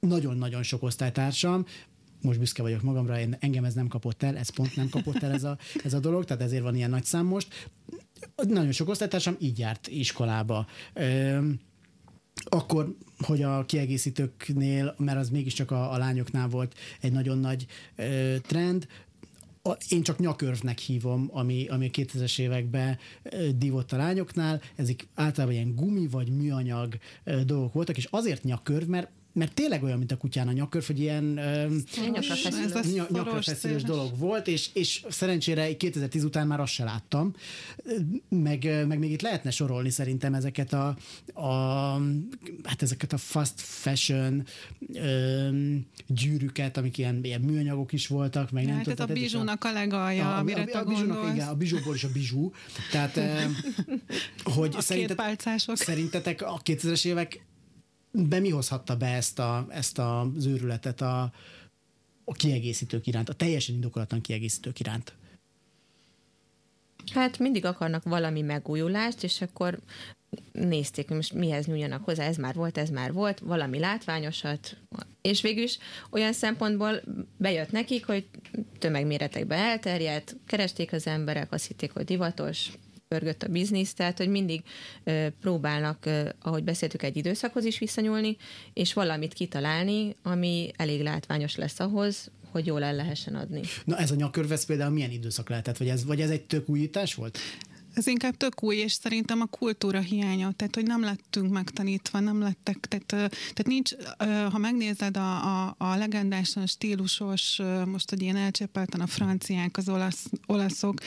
nagyon-nagyon sok osztálytársam, most büszke vagyok magamra, én, engem ez nem kapott el, ez pont nem kapott el ez a, ez a dolog, tehát ezért van ilyen nagy szám most. Nagyon sok osztálytársam így járt iskolába. Ö- akkor, hogy a kiegészítőknél, mert az mégiscsak a, a lányoknál volt egy nagyon nagy ö, trend, a, én csak nyakörvnek hívom, ami, ami a 2000-es években divott a lányoknál, ezek általában ilyen gumi vagy műanyag dolgok voltak, és azért nyakörv, mert mert tényleg olyan, mint a kutyán a nyakör, hogy ilyen nyakra feszülős dolog volt, és, és szerencsére 2010 után már azt se láttam, meg, meg még itt lehetne sorolni szerintem ezeket a, a hát ezeket a fast fashion ö, gyűrűket, amik ilyen, ilyen műanyagok is voltak, meg ja, nem tudom. a bizsúnak a, legalja, a, amire a, a, a bizsúnak, igen, a bizsúból is a bizsú. Tehát, hogy a szerintet, szerintetek a 2000-es évek be mi hozhatta be ezt, a, ezt az őrületet a, a kiegészítők iránt, a teljesen indokolatlan kiegészítők iránt? Hát mindig akarnak valami megújulást, és akkor nézték, most mihez nyúljanak hozzá, ez már volt, ez már volt, valami látványosat, és végül is olyan szempontból bejött nekik, hogy tömegméretekben elterjedt, keresték az emberek, azt hitték, hogy divatos, pörgött a biznisz, tehát hogy mindig próbálnak, ahogy beszéltük, egy időszakhoz is visszanyúlni, és valamit kitalálni, ami elég látványos lesz ahhoz, hogy jól el lehessen adni. Na ez a nyakörvesz például milyen időszak lehetett, vagy ez, vagy ez egy tök újítás volt? Ez inkább tök új, és szerintem a kultúra hiánya, tehát hogy nem lettünk megtanítva, nem lettek, tehát, tehát nincs, ha megnézed a, a, a legendásan stílusos, most, hogy ilyen elcsepelten a franciák, az olasz, olaszok,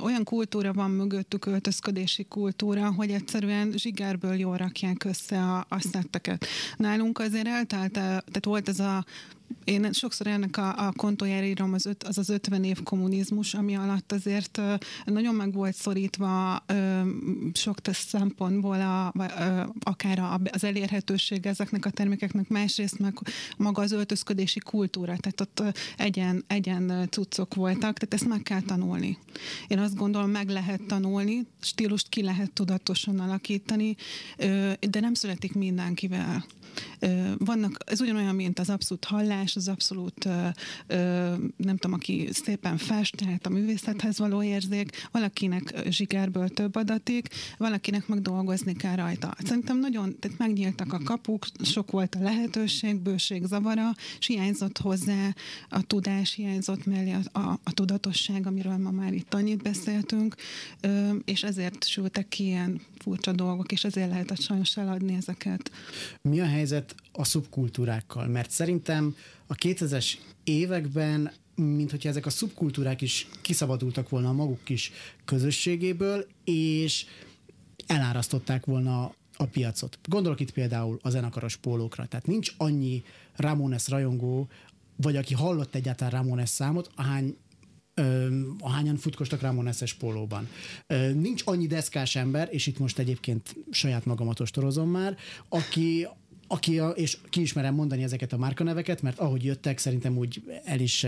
olyan kultúra van mögöttük, öltözködési kultúra, hogy egyszerűen zsigerből jól rakják össze a, a szetteket. Nálunk azért eltelt, tehát volt ez a én sokszor ennek a, a kontójára írom az, öt, az az 50 év kommunizmus, ami alatt azért nagyon meg volt szorítva sok szempontból a, akár az elérhetőség ezeknek a termékeknek, másrészt meg maga az öltözködési kultúra, tehát ott egyen, egyen cuccok voltak, tehát ezt meg kell tanulni. Én azt gondolom, meg lehet tanulni, stílust ki lehet tudatosan alakítani, de nem születik mindenkivel. Vannak, ez ugyanolyan, mint az abszolút hallás, az abszolút, nem tudom, aki szépen fest, tehát a művészethez való érzék, valakinek zsigerből több adatik, valakinek meg dolgozni kell rajta. Szerintem nagyon, tehát megnyíltak a kapuk, sok volt a lehetőség, bőség zavara, és hiányzott hozzá a tudás, hiányzott mellé a, a, a tudatosság, amiről ma már itt annyit beszéltünk, és ezért sültek ki ilyen furcsa dolgok, és ezért lehetett sajnos eladni ezeket. Mi a helyzet a szubkultúrákkal? Mert szerintem a 2000-es években mint hogyha ezek a szubkultúrák is kiszabadultak volna a maguk kis közösségéből, és elárasztották volna a piacot. Gondolok itt például a zenekaros pólókra. Tehát nincs annyi Ramones rajongó, vagy aki hallott egyáltalán Ramones számot, ahány ahányan futkostak Ramones-es pólóban. Nincs annyi deszkás ember, és itt most egyébként saját magamat ostorozom már, aki aki a, és ki ismerem mondani ezeket a márkaneveket, mert ahogy jöttek, szerintem úgy el is,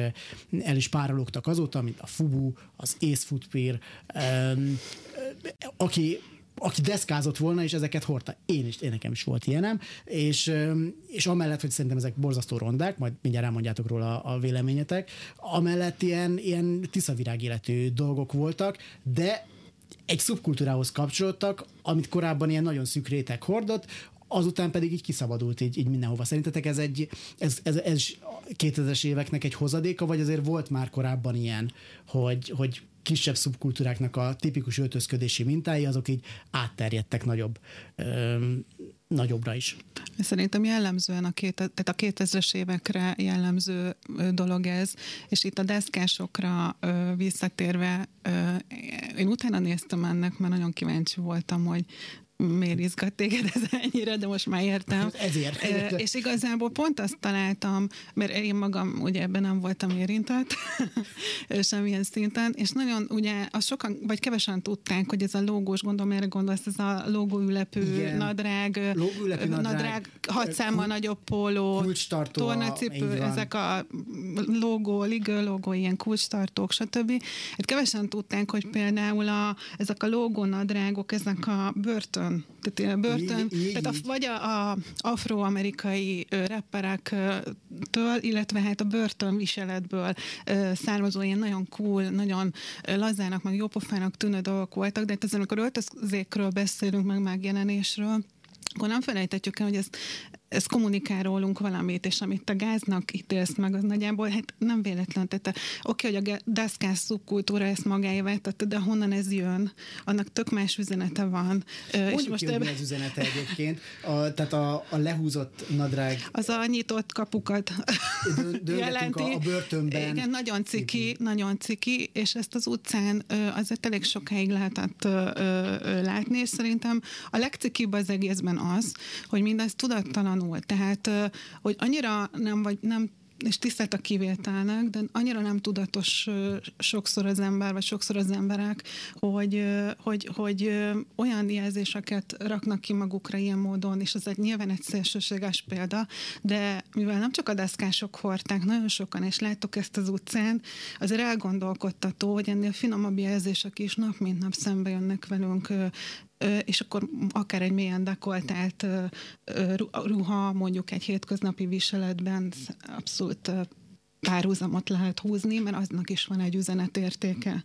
el is párologtak azóta, mint a Fubu, az Ace Footpeer, um, aki aki deszkázott volna, és ezeket hordta. Én is, én nekem is volt ilyenem, és, és amellett, hogy szerintem ezek borzasztó rondák, majd mindjárt elmondjátok róla a, a véleményetek, amellett ilyen, ilyen tiszavirág életű dolgok voltak, de egy szubkultúrához kapcsolódtak, amit korábban ilyen nagyon szűk réteg hordott, azután pedig így kiszabadult így, így mindenhova. Szerintetek ez egy, ez, ez, ez 2000-es éveknek egy hozadéka, vagy azért volt már korábban ilyen, hogy, hogy kisebb szubkultúráknak a tipikus öltözködési mintái, azok így átterjedtek nagyobb, ö, nagyobbra is. Szerintem jellemzően a, két, tehát a 2000-es évekre jellemző dolog ez, és itt a deszkásokra ö, visszatérve, ö, én utána néztem ennek, mert nagyon kíváncsi voltam, hogy miért izgat téged ez ennyire, de most már értem. Ezért. E, és igazából pont azt találtam, mert én magam ugye ebben nem voltam érintett semmilyen szinten, és nagyon ugye a sokan, vagy kevesen tudták, hogy ez a logós, gondolom, erre gondolsz, ez a logóülepő nadrág, logóülepő nadrág, nadrág hat számmal nagyobb póló, tornacipő, ezek a logó, ligő logó, ilyen kulcstartók, stb. Hát kevesen tudták, hogy például a, ezek a logó nadrágok, ezek a börtön börtön. Tehát a börtön, így, így, tehát a, vagy a, a afroamerikai rapperektől, illetve hát a börtön viseletből származó ilyen nagyon cool, nagyon lazának, meg jópofának tűnő dolgok voltak, de hát ezen, amikor öltözékről beszélünk, meg megjelenésről, akkor nem felejtetjük el, hogy ez ez kommunikál rólunk valamit, és amit a gáznak ítélsz meg, az nagyjából hát nem véletlen. Tehát oké, hogy a deszkás szubkultúra ezt magáévá tette, de honnan ez jön? Annak tök más üzenete van. Mondjuk és most ebbe... az üzenete egyébként. A, tehát a, a lehúzott nadrág. Az a nyitott kapukat jelenti. A, a börtönben. Igen, nagyon ciki, Igen. nagyon ciki, és ezt az utcán azért elég sokáig lehetett látni, és szerintem a legcikibb az egészben az, hogy mindez tudattalan tanul. Tehát, hogy annyira nem vagy, nem és tisztelt a kivételnek, de annyira nem tudatos sokszor az ember, vagy sokszor az emberek, hogy, hogy, hogy olyan jelzéseket raknak ki magukra ilyen módon, és ez egy nyilván egy szélsőséges példa, de mivel nem csak a deszkások hordták, nagyon sokan, és látok ezt az utcán, azért elgondolkodtató, hogy ennél finomabb jelzések is nap mint nap szembe jönnek velünk és akkor akár egy mélyen dekoltált ruha, mondjuk egy hétköznapi viseletben abszolút párhuzamot lehet húzni, mert aznak is van egy üzenetértéke.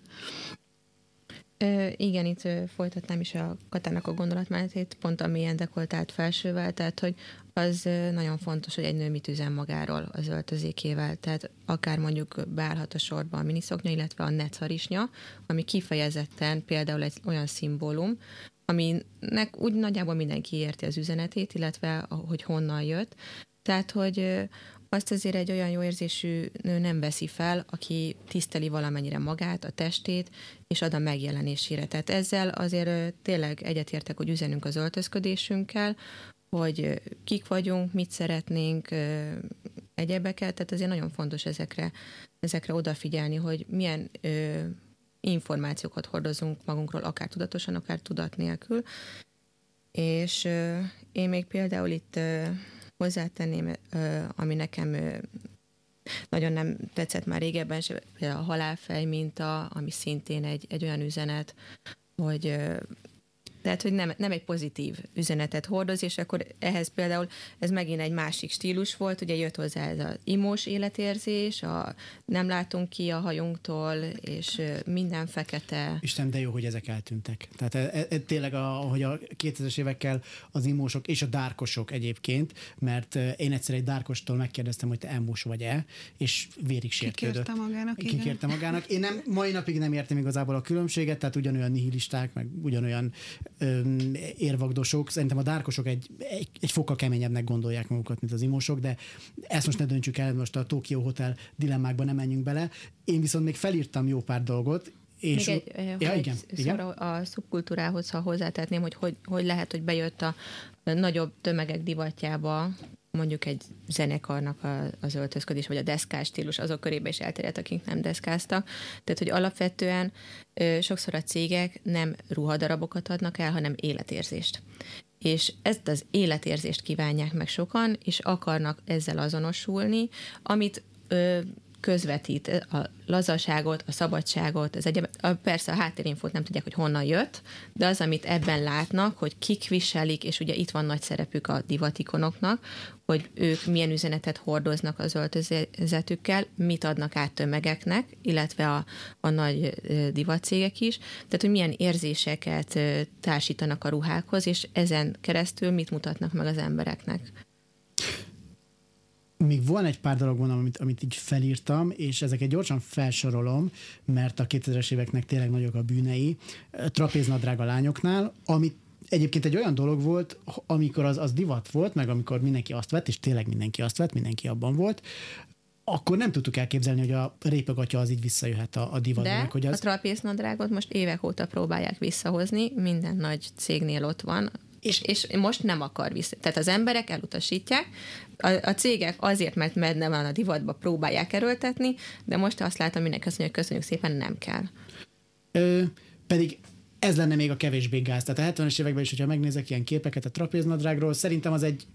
igen, itt folytatnám is a Katának a gondolatmenetét, pont a mélyen dekoltált felsővel, tehát hogy az nagyon fontos, hogy egy nő mit üzen magáról az öltözékével, tehát akár mondjuk beállhat a sorba a miniszoknya, illetve a netharisnya, ami kifejezetten például egy olyan szimbólum, aminek úgy nagyjából mindenki érti az üzenetét, illetve hogy honnan jött. Tehát, hogy azt azért egy olyan jó érzésű nő nem veszi fel, aki tiszteli valamennyire magát, a testét, és ad a megjelenésére. Tehát ezzel azért tényleg egyetértek, hogy üzenünk az öltözködésünkkel, hogy kik vagyunk, mit szeretnénk, egyebeket, tehát azért nagyon fontos ezekre, ezekre odafigyelni, hogy milyen információkat hordozunk magunkról, akár tudatosan, akár tudat nélkül. És én még például itt hozzátenném, ami nekem nagyon nem tetszett már régebben, a halálfej minta, ami szintén egy, egy olyan üzenet, hogy tehát, hogy nem, nem egy pozitív üzenetet hordoz, és akkor ehhez például ez megint egy másik stílus volt, ugye jött hozzá ez az imós életérzés, a nem látunk ki a hajunktól, és minden fekete. Isten, de jó, hogy ezek eltűntek. Tehát e, e, tényleg, a, ahogy a 2000-es évekkel az imósok és a dárkosok egyébként, mert én egyszer egy dárkostól megkérdeztem, hogy te emmós vagy-e, és vérig sértődött. Kikérte magának, Kikérte magának. Én nem, mai napig nem értem igazából a különbséget, tehát ugyanolyan nihilisták, meg ugyanolyan érvagdosok. Szerintem a dárkosok egy, egy, egy fokkal keményebbnek gondolják magukat, mint az imósok, de ezt most ne döntsük el, most a Tokyo Hotel dilemmákba nem menjünk bele. Én viszont még felírtam jó pár dolgot, és még egy, ja, igen, egy igen. a szubkultúrához, ha hozzátetném, hogy, hogy hogy lehet, hogy bejött a nagyobb tömegek divatjába mondjuk egy zenekarnak a, az öltözködés, vagy a deszkás stílus azok körébe is elterjedt, akik nem deszkáztak. Tehát, hogy alapvetően ö, sokszor a cégek nem ruhadarabokat adnak el, hanem életérzést. és ezt az életérzést kívánják meg sokan, és akarnak ezzel azonosulni, amit ö, közvetít a lazaságot, a szabadságot, az egyéb, a, persze a háttérinfót nem tudják, hogy honnan jött, de az, amit ebben látnak, hogy kik viselik, és ugye itt van nagy szerepük a divatikonoknak, hogy ők milyen üzenetet hordoznak az öltözetükkel, mit adnak át tömegeknek, illetve a, a nagy divatcégek is, tehát hogy milyen érzéseket társítanak a ruhákhoz, és ezen keresztül mit mutatnak meg az embereknek még van egy pár dolog, mondom, amit, amit így felírtam, és ezeket gyorsan felsorolom, mert a 2000-es éveknek tényleg nagyok a bűnei. Trapéznadrág a lányoknál, amit egyébként egy olyan dolog volt, amikor az, az divat volt, meg amikor mindenki azt vett, és tényleg mindenki azt vett, mindenki abban volt, akkor nem tudtuk elképzelni, hogy a répegatya az így visszajöhet a, a divatba. De hogy az... a trapésznadrágot most évek óta próbálják visszahozni, minden nagy cégnél ott van, és, és most nem akar vissza. Tehát az emberek elutasítják, a, a cégek azért, mert medne van a divatba, próbálják erőltetni, de most azt látom, mindenki azt mondja, hogy köszönjük szépen, nem kell. Ö, pedig ez lenne még a kevésbé gáz. Tehát a 70-es években is, hogyha megnézek ilyen képeket a trapéznadrágról, szerintem az egy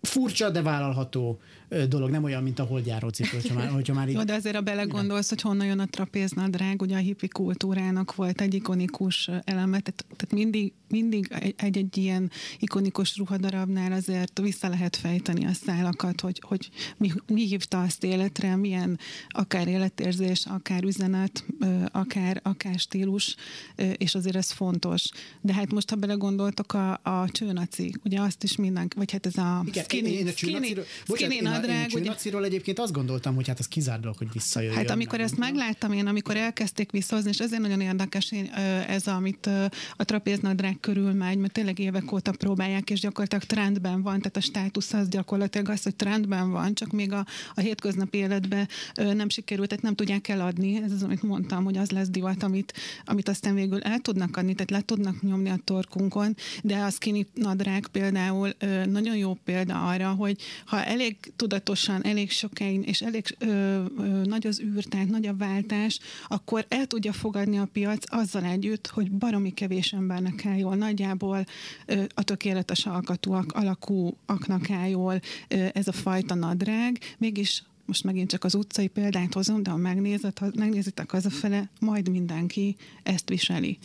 furcsa, de vállalható dolog, nem olyan, mint a holdjáró cipő, hogyha már, hogyha már így... Jó, de azért a belegondolsz, hogy honnan jön a trapéznadrág, ugye a hippi kultúrának volt egy ikonikus eleme, tehát, tehát mindig, mindig egy-egy ilyen ikonikus ruhadarabnál azért vissza lehet fejteni a szálakat, hogy, hogy mi, mi hívta azt életre, milyen akár életérzés, akár üzenet, akár, akár stílus, és azért ez fontos. De hát most, ha belegondoltok a, a csőnaci, ugye azt is mindenki, vagy hát ez a Igen, skinny, én, én a skinny, skinny nadrág. Én ugye... egyébként azt gondoltam, hogy hát az kizár dolog, hogy visszajöjjön. Hát amikor ezt megláttam én, amikor elkezdték visszahozni, és ezért nagyon érdekes ez, amit a trapéznadrág körül megy, mert tényleg évek óta próbálják, és gyakorlatilag trendben van, tehát a státusz az gyakorlatilag az, hogy trendben van, csak még a, a hétköznapi életben nem sikerült, tehát nem tudják eladni. Ez az, amit mondtam, hogy az lesz divat, amit, amit aztán végül el tudnak adni, tehát le tudnak nyomni a torkunkon, de a skinny nadrág például nagyon jó példa arra, hogy ha elég tudatosan elég sokáig, és elég ö, ö, nagy az űr, tehát nagy a váltás, akkor el tudja fogadni a piac azzal együtt, hogy baromi kevés embernek áll jól. Nagyjából ö, a tökéletes alkatúak, alakúaknak áll jól ö, ez a fajta nadrág, mégis most megint csak az utcai példát hozom, de ha megnézed, ha megnézitek hazafele, majd mindenki ezt viseli.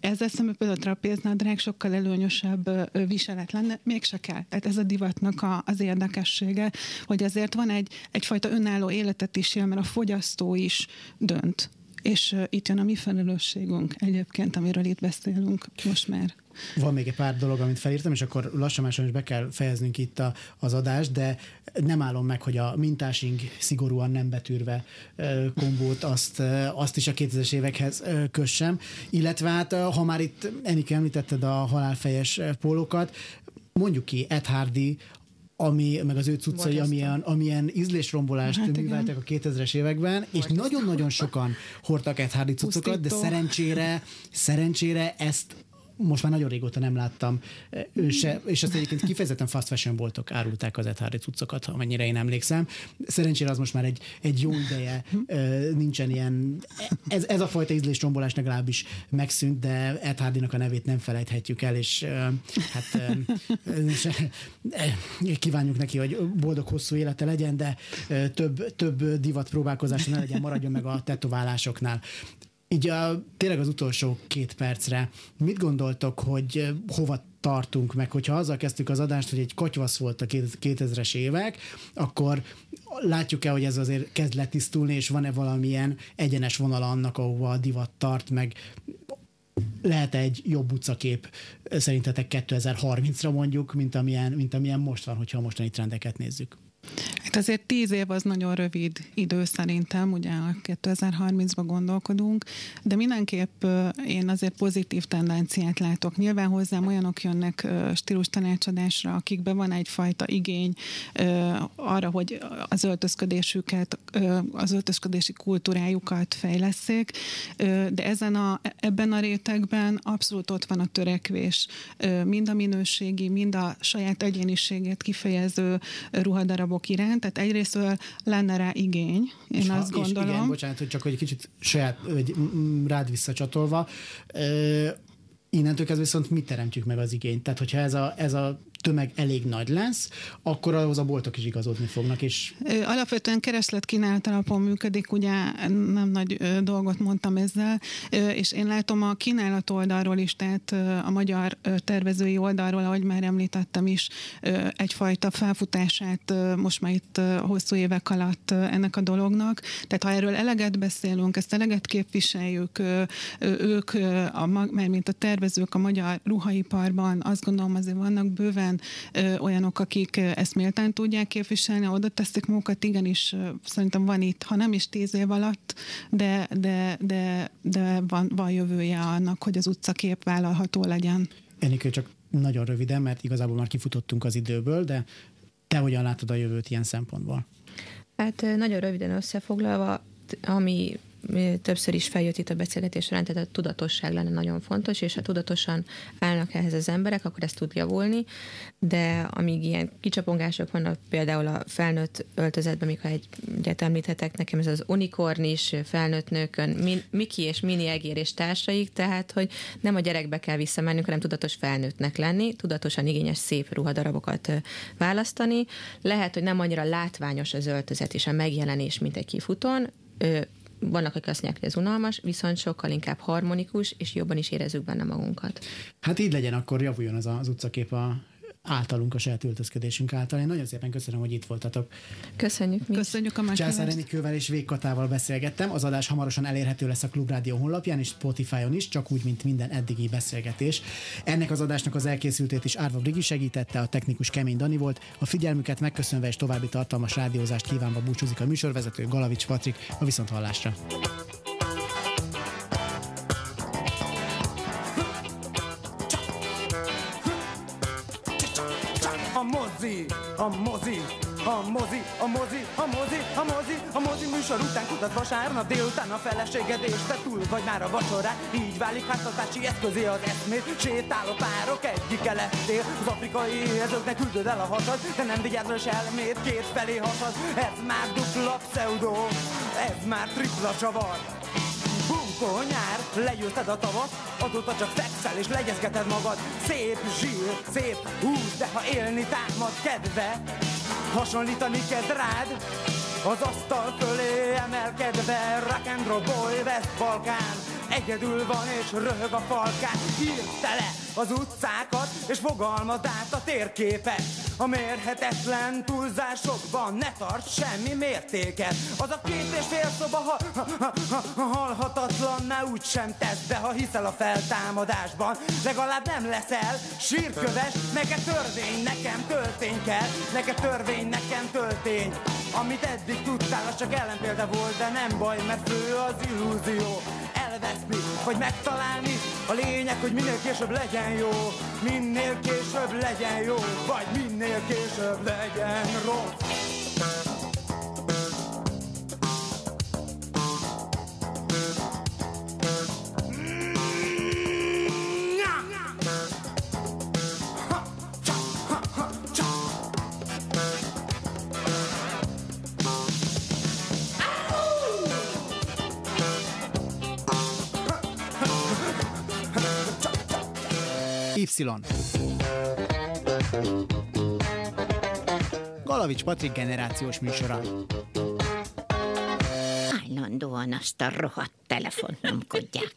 Ezzel szemben például a trapéznadrág sokkal előnyösebb viselet lenne, mégse kell. Tehát ez a divatnak a, az érdekessége, hogy azért van egy, egyfajta önálló életet is él, mert a fogyasztó is dönt. És itt jön a mi felelősségünk egyébként, amiről itt beszélünk most már. Van még egy pár dolog, amit felírtam, és akkor lassan máson is be kell fejeznünk itt a, az adást, de nem állom meg, hogy a mintásing szigorúan nem betűrve kombót azt, azt is a 2000-es évekhez kössem. Illetve hát, ha már itt Enike említetted a halálfejes pólókat, mondjuk ki Ed Hardy, ami, meg az ő cuccai, amilyen, amilyen ízlésrombolást hát műveltek a 2000-es években, és nagyon-nagyon sokan hordtak Ed Hardy cuccokat, de szerencsére, szerencsére ezt most már nagyon régóta nem láttam ő se, és azt egyébként kifejezetten fast fashion boltok árulták az Ethári cuccokat, amennyire én emlékszem. Szerencsére az most már egy, egy jó ideje nincsen ilyen, ez, ez a fajta ízlésrombolás legalábbis megszűnt, de Ethárdinak a nevét nem felejthetjük el, és hát kívánjuk neki, hogy boldog hosszú élete legyen, de több, több divat próbálkozása ne legyen, maradjon meg a tetoválásoknál. Így a, tényleg az utolsó két percre, mit gondoltok, hogy hova tartunk meg, hogyha azzal kezdtük az adást, hogy egy kotyvasz volt a 2000-es évek, akkor látjuk-e, hogy ez azért kezd letisztulni, és van-e valamilyen egyenes vonala annak, ahova a divat tart, meg lehet egy jobb utcakép szerintetek 2030-ra mondjuk, mint amilyen, mint amilyen most van, hogyha a mostani trendeket nézzük? Hát azért tíz év az nagyon rövid idő szerintem, ugye a 2030-ba gondolkodunk, de mindenképp én azért pozitív tendenciát látok. Nyilván hozzám olyanok jönnek stílus tanácsadásra, akikben van egyfajta igény arra, hogy az öltözködésüket, az öltözködési kultúrájukat fejleszék, de ezen a, ebben a rétegben abszolút ott van a törekvés, mind a minőségi, mind a saját egyéniségét kifejező ruhadarabok iránt, tehát egyrésztől lenne rá igény, én és azt ha, gondolom. És igen, bocsánat, hogy csak hogy egy kicsit saját, vagy rád visszacsatolva, innentől kezdve viszont mit teremtjük meg az igényt? Tehát, hogyha ez a, ez a tömeg elég nagy lesz, akkor ahhoz a boltok is igazodni fognak. És... Alapvetően kereslet kínálat alapon működik, ugye nem nagy dolgot mondtam ezzel, és én látom a kínálat oldalról is, tehát a magyar tervezői oldalról, ahogy már említettem is, egyfajta felfutását most már itt hosszú évek alatt ennek a dolognak. Tehát ha erről eleget beszélünk, ezt eleget képviseljük, ők, a, mint a tervezők a magyar ruhaiparban, azt gondolom azért vannak bőven nyilván ö, olyanok, akik ezt méltán tudják képviselni, oda teszik magukat, igenis szerintem van itt, ha nem is tíz év alatt, de, de, de, de van, van jövője annak, hogy az utcakép vállalható legyen. Enikő csak nagyon röviden, mert igazából már kifutottunk az időből, de te hogyan látod a jövőt ilyen szempontból? Hát nagyon röviden összefoglalva, ami többször is feljött itt a beszélgetés során, tehát a tudatosság lenne nagyon fontos, és ha tudatosan állnak ehhez az emberek, akkor ez tud javulni, de amíg ilyen kicsapongások vannak, például a felnőtt öltözetben, mikor egy, egyet említhetek nekem, ez az unikornis felnőtt nőkön, min, Miki és Mini Egér és társaik, tehát, hogy nem a gyerekbe kell visszamennünk, hanem tudatos felnőttnek lenni, tudatosan igényes szép ruhadarabokat választani. Lehet, hogy nem annyira látványos az öltözet és a megjelenés, mint egy kifutón, vannak, akik azt mondják, hogy ez unalmas, viszont sokkal inkább harmonikus, és jobban is érezzük benne magunkat. Hát így legyen, akkor javuljon az, az utcakép a általunk a saját öltözködésünk által. Én nagyon szépen köszönöm, hogy itt voltatok. Köszönjük mi. Köszönjük a meghívást. Császár Enikővel és Végkatával beszélgettem. Az adás hamarosan elérhető lesz a Klubrádió honlapján és Spotify-on is, csak úgy, mint minden eddigi beszélgetés. Ennek az adásnak az elkészültét is Árva Brigi segítette, a technikus Kemény Dani volt. A figyelmüket megköszönve és további tartalmas rádiózást kívánva búcsúzik a műsorvezető Galavics Patrik a Viszonthallásra. Mozi, a mozi, a mozi, a mozi, a mozi, a mozi, a mozi műsor után kutat vasárnap délután a feleséged és te túl vagy már a vacsorán. Így válik háztartási eszközé az eszmét Sétáló párok egyik lettél Az afrikai ezőknek küldöd el a hasad De nem vigyázol elmét két felé hasad. Ez már dupla pseudo Ez már tripla csavar Bunkó nyár, legyőzted a tavat, azóta csak szexel és legyezgeted magad. Szép zsír, szép húz, de ha élni támad kedve, hasonlítani kezd rád, az asztal fölé emelkedve, rock and roll boy, West Balkán, egyedül van és röhög a falkán, le az utcákat, és fogalmaz át a térképet. A mérhetetlen túlzásokban ne tart semmi mértéket. Az a két és fél szoba ha, ha, ha, ha, ha halhatatlan, ne úgy sem tesz be, ha hiszel a feltámadásban. Legalább nem leszel sírköves, neked törvény, nekem töltény kell, neked törvény, nekem töltény. Amit eddig tudtál, az csak ellenpélda volt, de nem baj, mert fő az illúzió elveszni, vagy megtalálni. A lényeg, hogy minél később legyen jó, minél később legyen jó, vagy minél később legyen rossz. Y. Galavics Patrik generációs műsora. Állandóan azt a rohadt telefont nyomkodják.